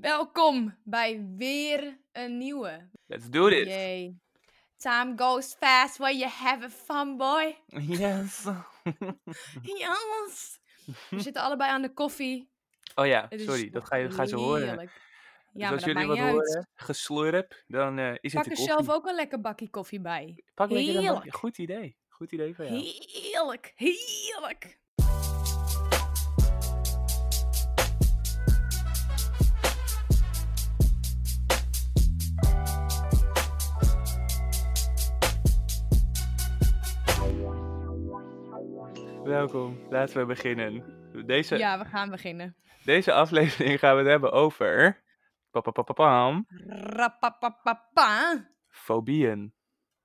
Welkom bij weer een nieuwe. Let's do this. Yay. Time goes fast when you have a fun, boy. Yes. Yes. We zitten allebei aan de koffie. Oh ja, Het sorry, dat, ga je, dat ze horen. heerlijk. Dus Ja, als jullie wat niet uit. horen, geslurp, dan eh, is het Pak de er koffie. zelf ook een lekker bakje koffie bij. Pak een Heerlijk. bakje. Goed idee. Goed idee van jou. Heerlijk, heerlijk. Welkom, laten we beginnen. Deze, Ja, we gaan beginnen. deze aflevering gaan we het hebben over... Papapapapam. Rapapapapa. Fobieën.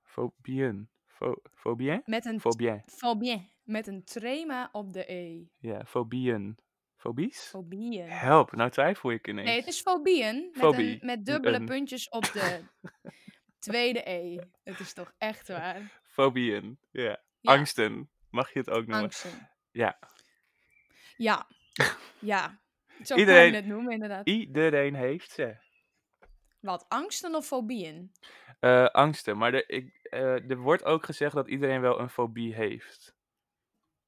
Fobieën. Fo fobieën? Met een Fobieën. fobie. Met een trema op de E. Ja, fobieën. Fobies? Fobieën. Help, nou twijfel ik ineens. Nee, het is fobieën. Met, Fobie. een, met dubbele Een. puntjes op de tweede E. Het is toch echt waar. Fobieën, ja. Ja. Angsten, mag je het ook noemen. Angsten. Ja. Ja. Ja. Zo Iedereen- kan je het noemen, inderdaad. Iedereen heeft ze. Wat, angsten of fobieën? Eh, angsten, maar er, ik, eh, er wordt ook gezegd dat iedereen wel een fobie heeft.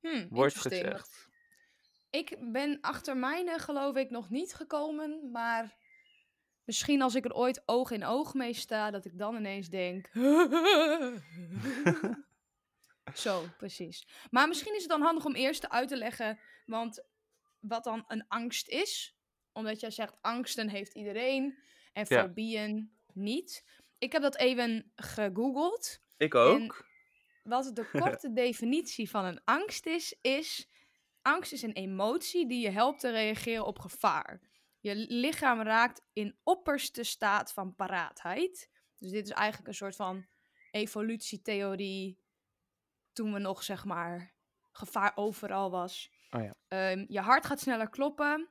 Hm, Wordt gezegd. Ik ben achter mijne, geloof ik, nog niet gekomen. Maar misschien als ik er ooit oog in oog mee sta, dat ik dan ineens denk... Zo, precies. Maar misschien is het dan handig om eerst uit te leggen, want wat dan een angst is. Omdat jij zegt, angsten heeft iedereen en Ja. fobieën niet. Ik heb dat even gegoogeld. Ik ook. Wat de korte definitie van een angst is, is... Angst is een emotie die je helpt te reageren op gevaar. Je lichaam raakt in opperste staat van paraatheid. Dus dit is eigenlijk een soort van evolutietheorie. Toen we nog, zeg maar, gevaar overal was. Oh ja. Ehm, je hart gaat sneller kloppen.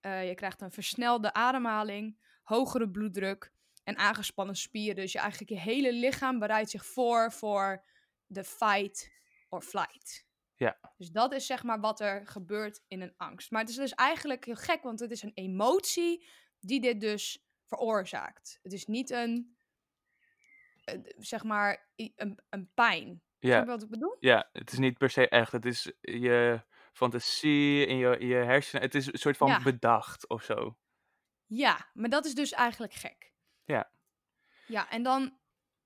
eh, je krijgt een versnelde ademhaling, hogere bloeddruk en aangespannen spieren. Dus je eigenlijk je hele lichaam bereidt zich voor voor de fight or flight. Ja. Dus dat is zeg maar wat er gebeurt in een angst. Maar het is dus eigenlijk heel gek, want het is een emotie die dit dus veroorzaakt. Het is niet een, eh, zeg maar, een, een pijn. Ja, wat ik bedoel? ja, het is niet per se echt. Het is je fantasie in je, je hersenen. Het is een soort van Ja. bedacht of zo. Ja, maar dat is dus eigenlijk gek. Ja. Ja, en dan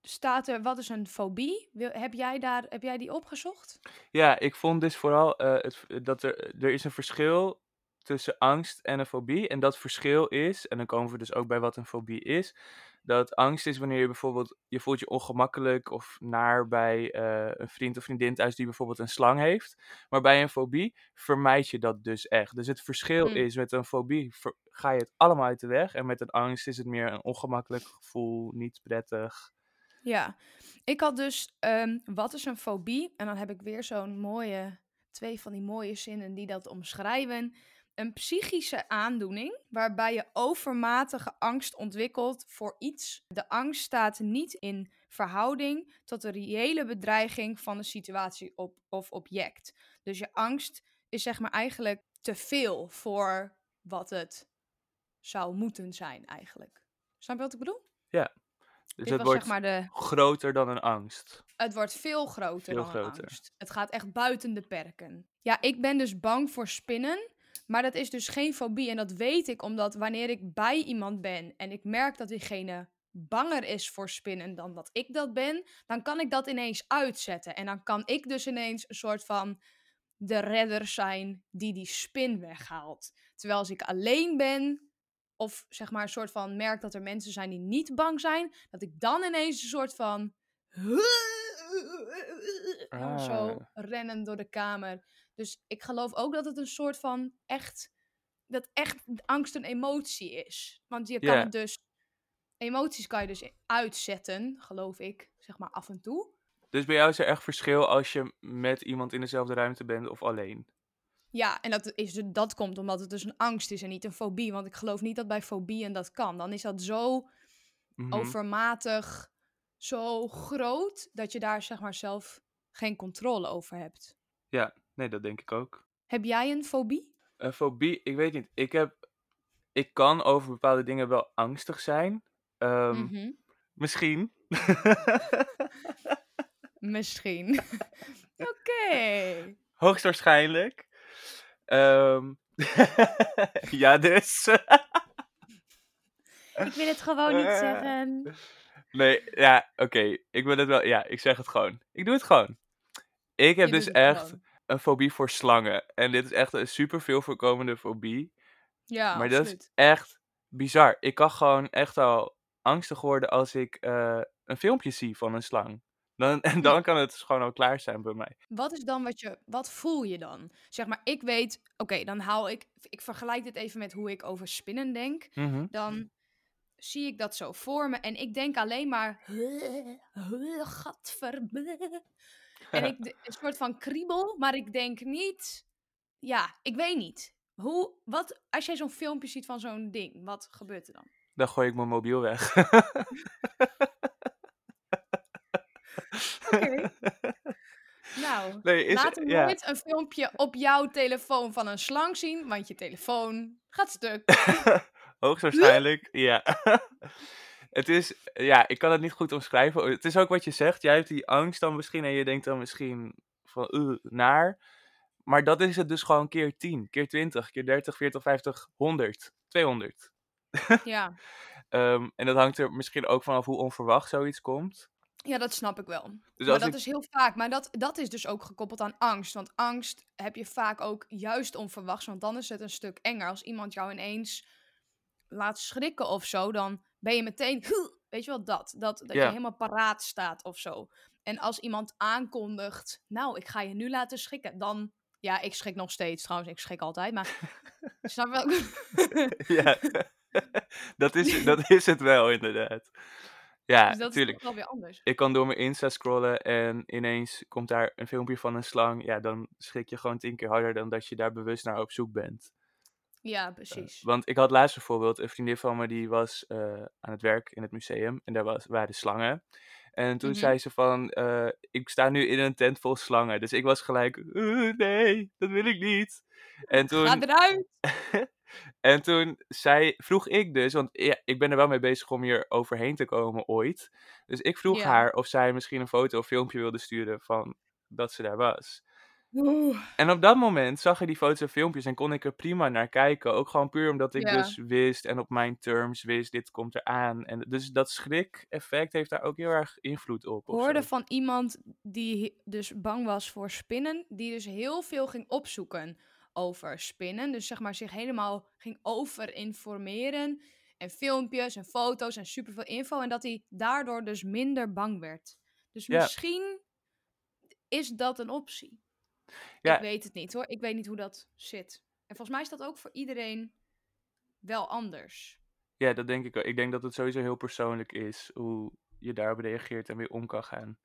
staat er, wat is een fobie? Wil, heb, jij daar, heb jij die opgezocht? Ja, ik vond dus vooral eh, het, dat er, er is een verschil tussen angst en een fobie. En dat verschil is, en dan komen we dus ook bij wat een fobie is. Dat angst is wanneer je bijvoorbeeld, je voelt je ongemakkelijk of naar bij eh, een vriend of vriendin thuis die bijvoorbeeld een slang heeft. Maar bij een fobie vermijd je dat dus echt. Dus het verschil Hmm. is, met een fobie ga je het allemaal uit de weg. En met een angst is het meer een ongemakkelijk gevoel, niet prettig. Ja, ik had dus, ehm, wat is een fobie? En dan heb ik weer zo'n mooie, twee van die mooie zinnen die dat omschrijven. Een psychische aandoening waarbij je overmatige angst ontwikkelt voor iets. De angst staat niet in verhouding tot de reële bedreiging van de situatie op, of object. Dus je angst is zeg maar eigenlijk te veel voor wat het zou moeten zijn eigenlijk. Snap je wat ik bedoel? Dus Dit het wordt zeg maar de, groter dan een angst. het wordt veel groter Veel dan een groter. angst. Het gaat echt buiten de perken. Ja, ik ben dus bang voor spinnen. Maar dat is dus geen fobie. En dat weet ik omdat wanneer ik bij iemand ben en ik merk dat diegene banger is voor spinnen dan dat ik dat ben, dan kan ik dat ineens uitzetten. En dan kan ik dus ineens een soort van de redder zijn die die spin weghaalt. Terwijl als ik alleen ben, of zeg maar een soort van merk dat er mensen zijn die niet bang zijn, dat ik dan ineens een soort van en zo Ah. rennen door de kamer. Dus ik geloof ook dat het een soort van echt, dat echt angst een emotie is. Want je kan het dus, emoties kan je dus uitzetten, geloof ik, zeg maar af en toe. Dus bij jou is er echt verschil als je met iemand in dezelfde ruimte bent of alleen. Ja, en dat, is, dus- dat komt omdat het dus een angst is en niet een fobie. Want ik geloof niet dat bij fobieën dat kan. Dan is dat zo Mhm. overmatig, zo groot, dat je daar zeg maar zelf geen controle over hebt. Ja, nee, dat denk ik ook. Heb jij een fobie? Een fobie, ik weet niet. Ik heb ik kan over bepaalde dingen wel angstig zijn. Ehm, Mhm. Misschien. Misschien. Oké. Hoogstwaarschijnlijk. Ehm, ja, dus. Ik wil het gewoon niet Eh. zeggen. Nee, ja, oké. Ik wil het wel. Ja, ik zeg het gewoon. Ik doe het gewoon. Ik heb Je dus echt gewoon. Een fobie voor slangen. En dit is echt een super veel voorkomende fobie. Ja, maar dat is echt bizar. Ik kan gewoon echt al angstig worden als ik eh, een filmpje zie van een slang. Dan, en dan kan het dus gewoon al klaar zijn bij mij. Wat is dan wat je, wat voel je dan? Zeg maar, ik weet, oké, dan hou ik, ik vergelijk dit even met hoe ik over spinnen denk. Mhm. Dan zie ik dat zo voor me en ik denk alleen maar, gadver. En ik, een soort van kriebel, maar ik denk niet, ja, ik weet niet. Hoe, wat, als jij zo'n filmpje ziet van zo'n ding, wat gebeurt er dan? Dan gooi ik mijn mobiel weg. Oké. Nou, Nee, is, laat hem ja. nooit een filmpje op jouw telefoon van een slang zien, want je telefoon gaat stuk. Hoogstwaarschijnlijk, ja. Het is, ja, ik kan het niet goed omschrijven. Het is ook wat je zegt. Jij hebt die angst dan misschien en je denkt dan misschien van, uh, naar. Maar dat is het dus gewoon keer 10, keer 20, keer 30, 40, 50, 100, 200. Ja. Ehm, en dat hangt er misschien ook vanaf hoe onverwacht zoiets komt. Ja, dat snap ik wel. Dus maar dat ik, is heel vaak. Maar dat, dat is dus ook gekoppeld aan angst. Want angst heb je vaak ook juist onverwachts. Want dan is het een stuk enger. Als iemand jou ineens laat schrikken of zo, dan ben je meteen. Weet je wel dat? Dat, dat je helemaal paraat staat of zo. En als iemand aankondigt. Nou, ik ga je nu laten schrikken. Dan. Ja, ik schrik nog steeds trouwens. Ik schrik altijd. Maar. snap wel? ja, dat is, dat is het wel inderdaad. Ja, dus dat natuurlijk. is toch wel weer anders. ik kan door mijn Insta scrollen en ineens komt daar een filmpje van een slang. Ja, dan schrik je gewoon tien keer harder dan dat je daar bewust naar op zoek bent. Ja, Eh, precies. want ik had laatst bijvoorbeeld een vriendin van me die was eh, aan het werk in het museum en daar was, waren slangen. En toen Mhm. zei ze van, eh, ik sta nu in een tent vol slangen. Dus ik was gelijk, "Uh, nee, dat wil ik niet. En toen, Ga eruit! en toen zei, vroeg ik dus, want ja, ik ben er wel mee bezig om hier overheen te komen ooit. Dus ik vroeg haar of zij misschien een foto of filmpje wilde sturen van dat ze daar was. Oeh. En op dat moment zag ik die foto's en filmpjes en kon ik er prima naar kijken. Ook gewoon puur omdat ik Ja. dus wist en op mijn terms wist, dit komt eraan. En dus dat schrik-effect heeft daar ook heel erg invloed op. of hoorde zo. van iemand die dus bang was voor spinnen, die dus heel veel ging opzoeken over spinnen. Dus zeg maar zich helemaal ging overinformeren. En filmpjes en foto's en superveel info. En dat hij daardoor dus minder bang werd. Dus Ja. misschien is dat een optie. Ja. Ik weet het niet hoor. Ik weet niet hoe dat zit. En volgens mij is dat ook voor iedereen wel anders. Ja, dat denk ik wel. Ik denk dat het sowieso heel persoonlijk is hoe je daarop reageert en weer om kan gaan.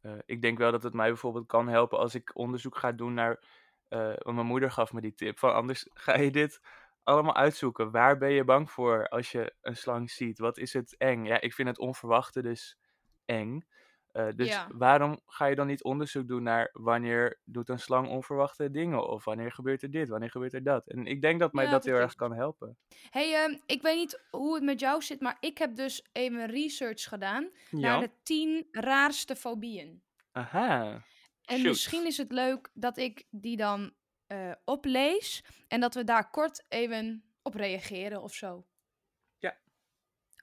Eh, ik denk wel dat het mij bijvoorbeeld kan helpen als ik onderzoek ga doen naar. want mijn moeder gaf me die tip. Van anders ga je dit allemaal uitzoeken. Waar ben je bang voor als je een slang ziet? Wat is het eng? Ja, ik vind het onverwachte dus eng. Eh, dus Ja. waarom ga je dan niet onderzoek doen naar wanneer doet een slang onverwachte dingen? Of wanneer gebeurt er dit? Wanneer gebeurt er dat? En ik denk dat mij Ja, dat heel erg kan helpen. hey, ehm, ik weet niet hoe het met jou zit, maar ik heb dus even research gedaan naar de 10 raarste fobieën. Aha. En Shoot. misschien is het leuk dat ik die dan eh, oplees en dat we daar kort even op reageren of zo.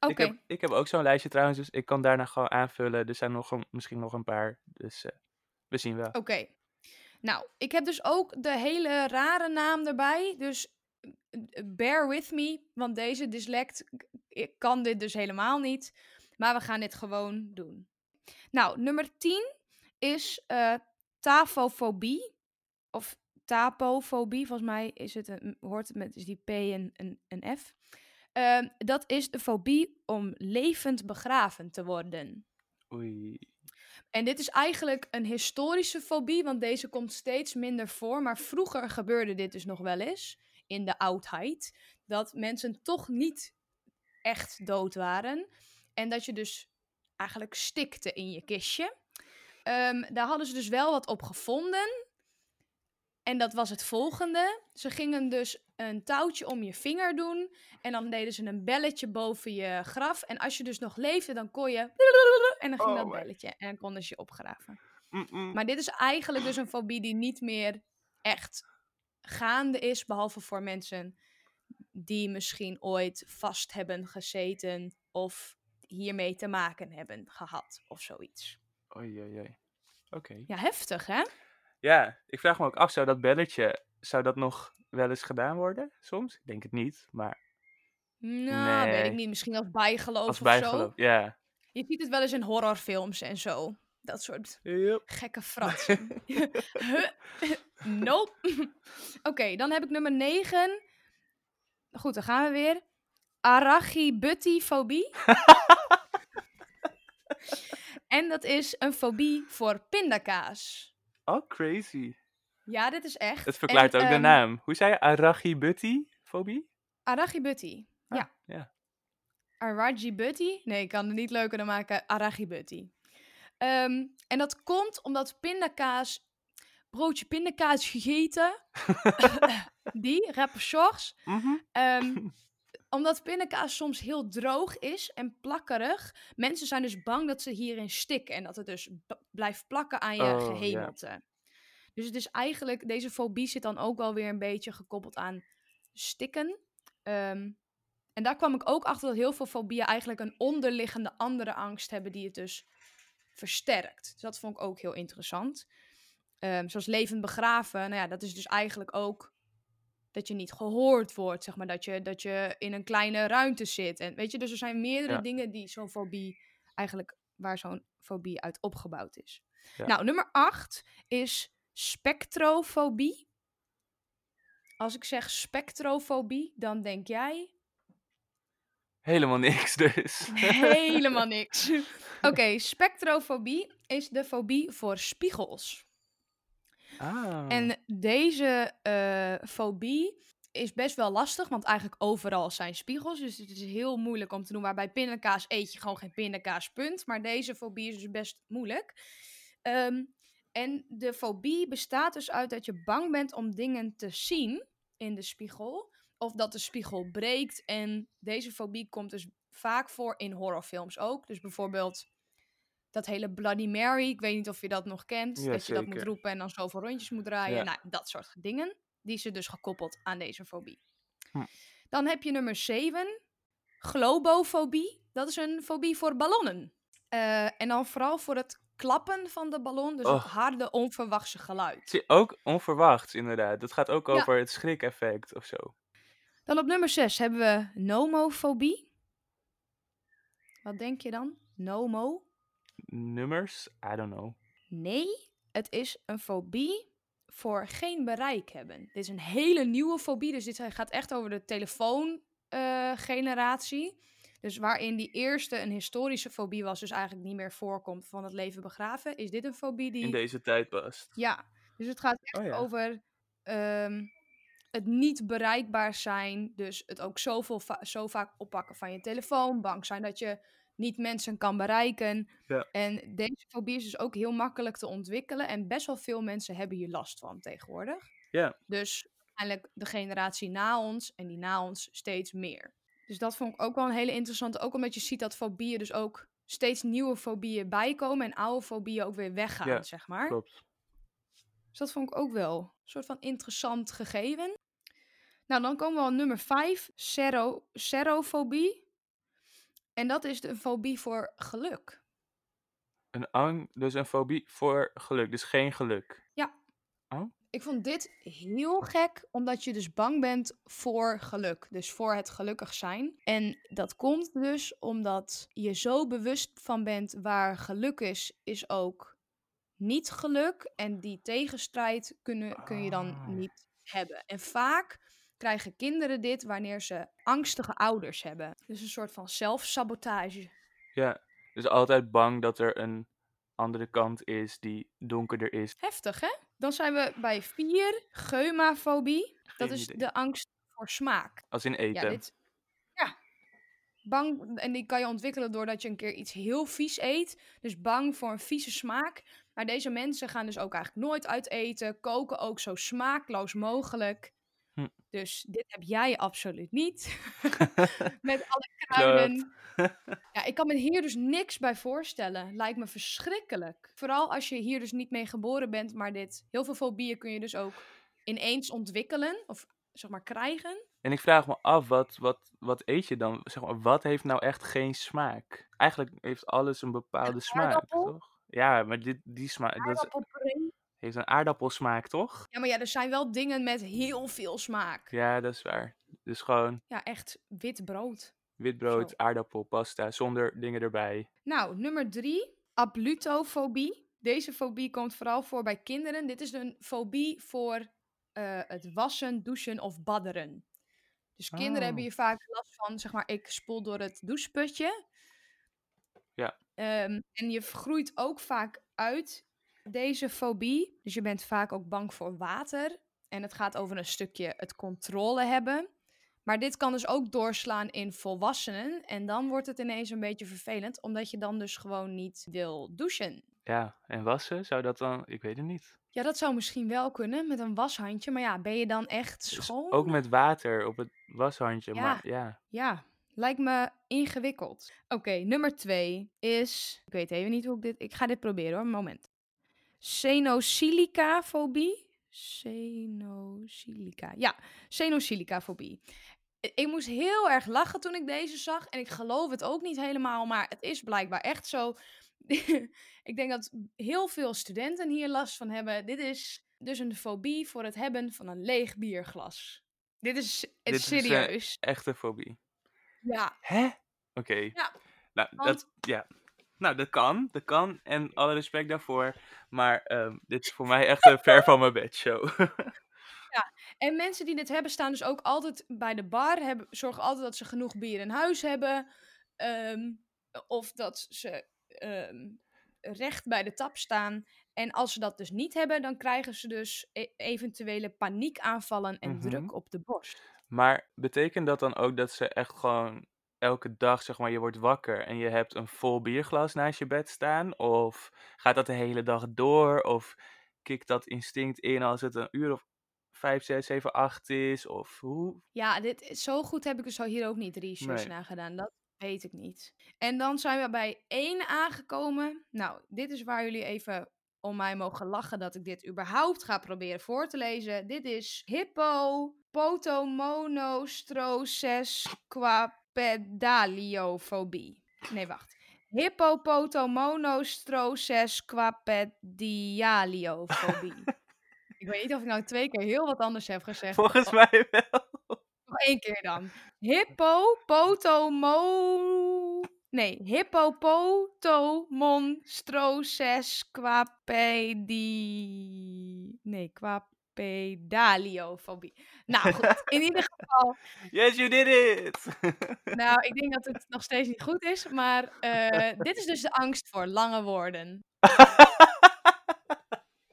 Ik, heb, ik heb ook zo'n lijstje trouwens, dus ik kan daarna gewoon aanvullen. Er zijn nog een, misschien nog een paar, dus eh, we zien wel. oké. Nou, ik heb dus ook de hele rare naam erbij. Dus eh, bear with me, want deze dyslect ik kan dit dus helemaal niet. Maar we gaan dit gewoon doen. Nou, nummer 10 is eh tafofobie. Of tapofobie, volgens mij is het een, hoort het met is die P en een, een F. Ehm, dat is de fobie om levend begraven te worden. Oei. En dit is eigenlijk een historische fobie, want deze komt steeds minder voor. Maar vroeger gebeurde dit dus nog wel eens, in de oudheid, dat mensen toch niet echt dood waren. En dat je dus eigenlijk stikte in je kistje. Ehm, daar hadden ze dus wel wat op gevonden. En dat was het volgende. Ze gingen dus een touwtje om je vinger doen. En dan deden ze een belletje boven je graf. En als je dus nog leefde, dan kon je... En dan ging Oh dat belletje. En dan konden ze je opgraven. Maar dit is eigenlijk dus een fobie die niet meer echt gaande is. Behalve voor mensen die misschien ooit vast hebben gezeten. Of hiermee te maken hebben gehad. Of zoiets. Oei, oei, oei. Oké. Ja, heftig hè? Ja, ik vraag me ook af, zou dat belletje, zou dat nog wel eens gedaan worden soms? Ik denk het niet, maar Nou, weet ik niet. Misschien als bijgeloof als of zo. bijgeloof. Ja. Je ziet het wel eens in horrorfilms en zo. Dat soort Yep. gekke fratsen. Nope. Oké, dan heb ik nummer 9. Goed, dan gaan we weer. Arachibuttifobie. en dat is een fobie voor pindakaas. Oh, crazy. Ja, dit is echt. Het verklaart En, ook de ehm, naam. Hoe zei je? Arachibutti-fobie? Arachibutti. Ah, Ja. ja. Arachibutti? Nee, ik kan het niet leuker dan maken. Arachibutti. Ehm en dat komt omdat pindakaas... Broodje pindakaas gegeten. Die, rappersors. Mhm. Ehm, omdat pindakaas soms heel droog is en plakkerig. Mensen zijn dus bang dat ze hierin stikken. En dat het dus blijft plakken aan je Oh, gehemelte. Dus het is eigenlijk... Deze fobie zit dan ook wel weer een beetje gekoppeld aan stikken. Ehm, en daar kwam ik ook achter dat heel veel fobieën eigenlijk een onderliggende andere angst hebben die het dus versterkt. Dus dat vond ik ook heel interessant. Ehm, zoals levend begraven, nou ja, dat is dus eigenlijk ook dat je niet gehoord wordt, zeg maar, dat je, dat je in een kleine ruimte zit. En weet je, dus er zijn meerdere Ja. dingen die zo'n fobie eigenlijk, waar zo'n fobie uit opgebouwd is. Ja. Nou, nummer 8 is spectrofobie. Als ik zeg spectrofobie, dan denk jij Helemaal niks dus. helemaal niks. Oké, spectrofobie is de fobie voor spiegels. Ah. En deze eh, fobie is best wel lastig, want eigenlijk overal zijn spiegels. Dus het is heel moeilijk om te doen. Waarbij pindakaas eet je gewoon geen pindakaas, punt. Maar deze fobie is dus best moeilijk. Ehm, en de fobie bestaat dus uit dat je bang bent om dingen te zien in de spiegel. Of dat de spiegel breekt. En deze fobie komt dus vaak voor in horrorfilms ook. Dus bijvoorbeeld dat hele Bloody Mary. Ik weet niet of je dat nog kent. Ja, dat je dat moet roepen en dan zoveel rondjes moet draaien. Ja. Nou, dat soort dingen. Die zijn dus gekoppeld aan deze fobie. Hm. Dan heb je nummer 7. Globofobie. Dat is een fobie voor ballonnen. Eh, en dan vooral voor het klappen van de ballon. Dus het Och. harde, onverwachte geluid. Ook onverwachts, inderdaad. Dat gaat ook Ja. over het schrik-effect of zo. Dan op nummer 6 hebben we nomofobie. Wat denk je dan? Nomo? Nummers? I don't know. Nee, het is een fobie voor geen bereik hebben. Dit is een hele nieuwe fobie, dus dit gaat echt over de telefoongeneratie. dus waarin die eerste een historische fobie was, dus eigenlijk niet meer voorkomt van het leven begraven, is dit een fobie die... In deze tijd past. Ja, dus het gaat echt Oh ja. over ehm, het niet bereikbaar zijn. Dus het ook zoveel va- zo vaak oppakken van je telefoon. Bang zijn dat je niet mensen kan bereiken. Ja. En deze fobie is dus ook heel makkelijk te ontwikkelen. En best wel veel mensen hebben hier last van tegenwoordig. Ja. Dus eigenlijk de generatie na ons en die na ons steeds meer. Dus dat vond ik ook wel een hele interessante. Ook omdat je ziet dat fobieën dus ook steeds nieuwe fobieën bijkomen. En oude fobieën ook weer weggaan, Ja, zeg maar. Klopt. Dus dat vond ik ook wel een soort van interessant gegeven. Nou, dan komen we op nummer 5, sero, serofobie. En dat is de fobie voor geluk. Een ang, dus een fobie voor geluk. Dus geen geluk. Ik vond dit heel gek, omdat je dus bang bent voor geluk. Dus voor het gelukkig zijn. En dat komt dus omdat je zo bewust van bent waar geluk is, is ook niet geluk. En die tegenstrijd kunnen, kun je dan Ah. niet hebben. En vaak krijgen kinderen dit wanneer ze angstige ouders hebben. Dus een soort van zelfsabotage. Ja. Dus altijd bang dat er een andere kant is die donkerder is. Heftig, hè? Dan zijn we bij 4, geumafobie. Dat is idee. de angst voor smaak. Als in eten. Ja, dit... ja. Bang, en die kan je ontwikkelen doordat je een keer iets heel vies eet. Dus bang voor een vieze smaak. Maar deze mensen gaan dus ook eigenlijk nooit uit eten. Koken ook zo smaakloos mogelijk. Hm. Dus dit heb jij absoluut niet. Met alle kruiden. Ja, ik kan me hier dus niks bij voorstellen. Lijkt me verschrikkelijk. Vooral als je hier dus niet mee geboren bent, maar dit. Heel veel fobieën kun je dus ook ineens ontwikkelen. Of zeg maar krijgen. En ik vraag me af, wat, wat, wat eet je dan? Zeg maar, wat heeft nou echt geen smaak? Eigenlijk heeft alles een bepaalde smaak, toch? Ja, maar dit, die smaak, dat is-. Heeft een aardappelsmaak, toch? Ja, maar ja, er zijn wel dingen met heel veel smaak. Ja, dat is waar. Dus gewoon Ja, echt wit brood. wit brood, Zo. aardappel, pasta, zonder dingen erbij. Nou, nummer drie, ablutofobie. Deze fobie komt vooral voor bij kinderen. Dit is een fobie voor eh, het wassen, douchen of badderen. Dus kinderen Oh. hebben hier vaak last van, zeg maar, ik spoel door het doucheputje. Ja. Ehm, en je groeit ook vaak uit deze fobie. Dus je bent vaak ook bang voor water. En het gaat over een stukje het controle hebben. Maar dit kan dus ook doorslaan in volwassenen. En dan wordt het ineens een beetje vervelend, omdat je dan dus gewoon niet wil douchen. Ja, en wassen, zou dat dan? Ik weet het niet. Ja, dat zou misschien wel kunnen met een washandje. Maar ja, ben je dan echt Dus schoon? ook met water op het washandje, Ja. maar ja. Ja, lijkt me ingewikkeld. Oké, nummer twee is. Ik weet even niet hoe ik dit. Ik ga dit proberen hoor, moment. Xenosilica-fobie. Xenosilica. Ja, xenosilica-fobie. Ik moest heel erg lachen toen ik deze zag. En ik geloof het ook niet helemaal, maar het is blijkbaar echt zo. ik denk dat heel veel studenten hier last van hebben. Dit is dus een fobie voor het hebben van een leeg bierglas. Dit is Dit is, serieus. Echte fobie. Ja, Hè? Oké. Ja, Nou, want- dat, ja. Nou, dat kan. Dat kan. En alle respect daarvoor. Maar ehm, dit is voor mij echt een ver van mijn bedshow. En mensen die dit hebben, staan dus ook altijd bij de bar. Hebben, zorgen altijd dat ze genoeg bier in huis hebben. ehm, of dat ze ehm, recht bij de tap staan. En als ze dat dus niet hebben, dan krijgen ze dus e- eventuele paniekaanvallen en Mhm. druk op de borst. maar betekent dat dan ook dat ze echt gewoon elke dag, zeg maar, je wordt wakker en je hebt een vol bierglas naast je bed staan? Of gaat dat de hele dag door? Of kikt dat instinct in als het een uur of vijf, zes, zeven, acht is? Of hoe? Ja, dit, zo goed heb ik er zo hier ook niet research Nee. naar gedaan. Dat weet ik niet. En dan zijn we bij één aangekomen. Nou, dit is waar jullie even om mij mogen lachen dat ik dit überhaupt ga proberen voor te lezen. Dit is Hippo potomonostrosesquapedaliofobie. Nee, wacht. Hippopotomonostrosesquapedialiofobie. ik weet niet of ik nou twee keer heel wat anders heb gezegd. Volgens mij wel. Nog één keer dan. Hippopotomo... Nee, hippopotomonstrossesquapedi... Nee, quapedaliofobie. Nou goed, in ieder geval... Yes, you did it! Nou, ik denk dat het nog steeds niet goed is, maar eh, dit is dus de angst voor lange woorden.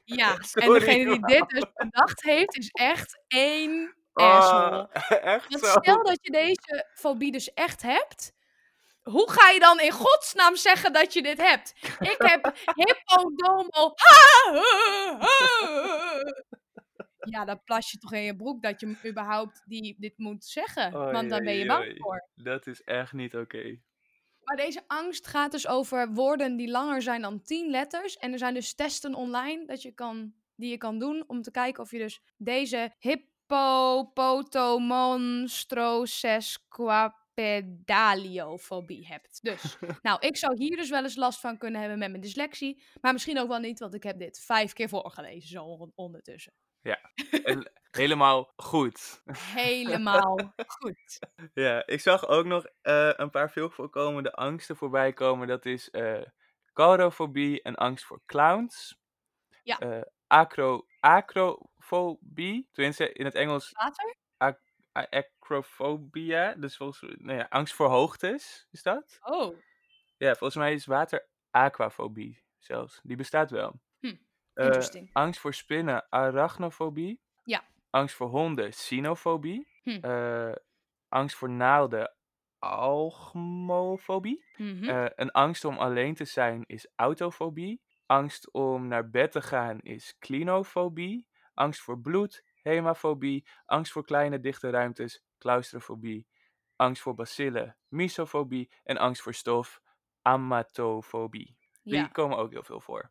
Ja, en degene die dit dus bedacht heeft, is echt één Oh, asshole. echt Want stel dat je deze fobie dus echt hebt. Hoe ga je dan in godsnaam zeggen dat je dit hebt? Ik heb hippodomo. Ja, dan plas je toch in je broek dat je überhaupt die, dit moet zeggen. Oei, want dan ben je bang oei. voor. Dat is echt niet oké. Maar deze angst gaat dus over woorden die langer zijn dan 10 letters. En er zijn dus testen online dat je kan, die je kan doen om te kijken of je dus deze hippopotomonstrossesquapedaliofobie hebt. Dus, nou, ik zou hier dus wel eens last van kunnen hebben met mijn dyslexie. Maar misschien ook wel niet, want ik heb dit vijf keer voorgelezen zo on- ondertussen. En helemaal goed. Helemaal goed. Ja, ik zag ook nog eh, een paar veel voorkomende angsten voorbij komen. Dat is coulrofobie en angst voor clowns. Ja. Eh, acro, acrofobie, tenminste in het Engels Water? Acrophobia. Dus volgens nou ja, angst voor hoogtes, is dat? Oh, Ja, volgens mij is water aquafobie zelfs. Die bestaat wel. Hm, Eh, angst voor spinnen, arachnofobie. Ja. Angst voor honden, sinofobie. Hm. Eh, angst voor naalden, algmofobie. Mhm. Eh, een angst om alleen te zijn is autofobie. Angst om naar bed te gaan is klinofobie. Angst voor bloed, hemafobie. Angst voor kleine dichte ruimtes, claustrofobie. Angst voor bacillen, misofobie. En angst voor stof, amatofobie. Die Ja. komen ook heel veel voor.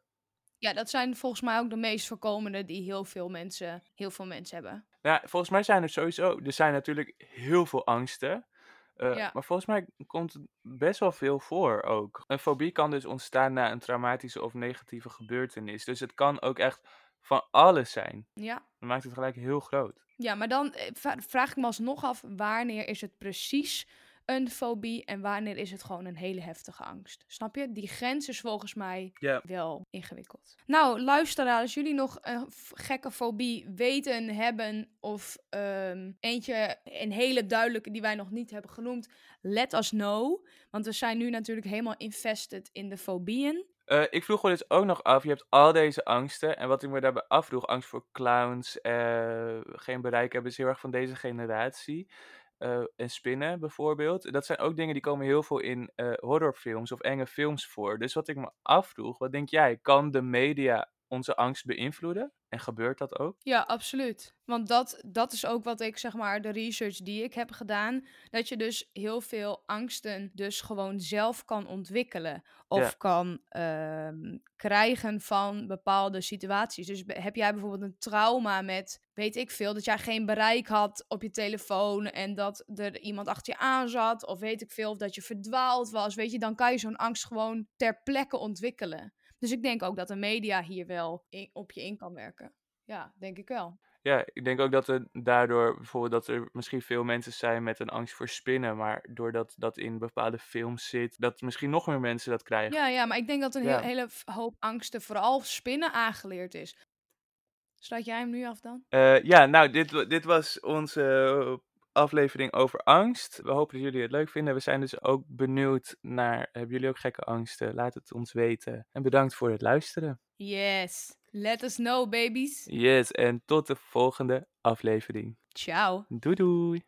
ja, dat zijn volgens mij ook de meest voorkomende die heel veel mensen, heel veel mensen hebben. Ja, volgens mij zijn er sowieso, er zijn natuurlijk heel veel angsten. eh, Ja. Maar volgens mij komt het best wel veel voor ook. Een fobie kan dus ontstaan na een traumatische of negatieve gebeurtenis. Dus het kan ook echt van alles zijn. Ja. Dat maakt het gelijk heel groot. Ja, maar dan eh, vraag ik me alsnog af, wanneer is het precies een fobie en wanneer is het gewoon een hele heftige angst? Snap je? Die grens is volgens mij wel ingewikkeld. Nou, luisteraars, als jullie nog een gekke fobie weten, hebben of ehm, eentje, een hele duidelijke die wij nog niet hebben genoemd, let us know. Want we zijn nu natuurlijk helemaal invested in de fobieën. Eh, ik vroeg me dus ook nog af, je hebt al deze angsten. En wat ik me daarbij afvroeg, angst voor clowns, eh, geen bereik hebben, is heel erg van deze generatie. Eh, en spinnen bijvoorbeeld. Dat zijn ook dingen die komen heel veel in horrorfilms of enge films voor. Dus wat ik me afvroeg, wat denk jij? Kan de media onze angst beïnvloeden? En gebeurt dat ook? Ja, absoluut. Want dat, dat is ook wat ik, zeg maar, de research die ik heb gedaan. Dat je dus heel veel angsten dus gewoon zelf kan ontwikkelen. Of Ja. kan ehm, krijgen van bepaalde situaties. Dus heb jij bijvoorbeeld een trauma met, weet ik veel, dat jij geen bereik had op je telefoon. En dat er iemand achter je aan zat. Of weet ik veel, of dat je verdwaald was. Weet je, dan kan je zo'n angst gewoon ter plekke ontwikkelen. Dus ik denk ook dat de media hier wel in- op je in kan werken. Ja, denk ik wel. Ja, ik denk ook dat er daardoor bijvoorbeeld dat er misschien veel mensen zijn met een angst voor spinnen, maar doordat dat in bepaalde films zit, dat misschien nog meer mensen dat krijgen. Ja, ja, maar ik denk dat een Ja. heel- hele hoop angsten, vooral spinnen, aangeleerd is. Sluit jij hem nu af dan? Eh, ja, nou, dit, dit was onze eh, aflevering over angst. We hopen dat jullie het leuk vinden. We zijn dus ook benieuwd naar, hebben jullie ook gekke angsten? Laat het ons weten. En bedankt voor het luisteren. Yes. Let us know, babies. Yes, en tot de volgende aflevering. Ciao. Doei doei!